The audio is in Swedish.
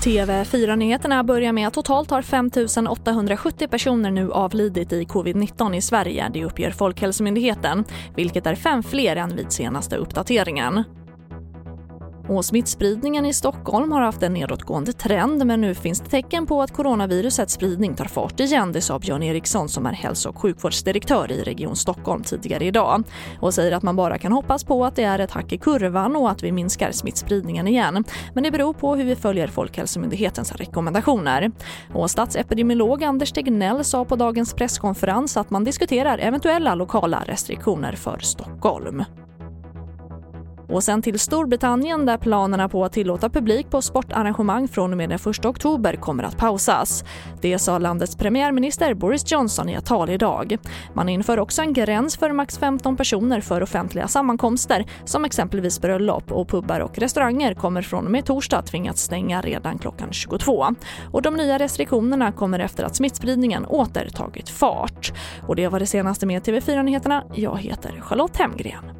TV4-nyheterna börjar med att totalt har 5 870 personer nu avlidit i covid-19 i Sverige, det uppger Folkhälsomyndigheten, vilket är fem fler än vid senaste uppdateringen. Och smittspridningen i Stockholm har haft en nedåtgående trend men nu finns det tecken på att coronavirusets spridning tar fart igen. Det sa Björn Eriksson som är hälso och sjukvårdsdirektör i Region Stockholm tidigare idag och säger att man bara kan hoppas på att det är ett hack i kurvan och att vi minskar smittspridningen igen. Men det beror på hur vi följer Folkhälsomyndighetens rekommendationer. Och statsepidemiolog Anders Tegnell sa på dagens presskonferens att man diskuterar eventuella lokala restriktioner för Stockholm. Och sen till Storbritannien där planerna på att tillåta publik på sportarrangemang från och med den 1 oktober kommer att pausas. Det sa landets premiärminister Boris Johnson i ett tal idag. Man inför också en gräns för max 15 personer för offentliga sammankomster som exempelvis bröllop och pubbar och restauranger kommer från och med torsdag tvingats stänga redan klockan 22. Och de nya restriktionerna kommer efter att smittspridningen åter tagit fart. Och det var det senaste med TV4 Nyheterna. Jag heter Charlotte Hemgren.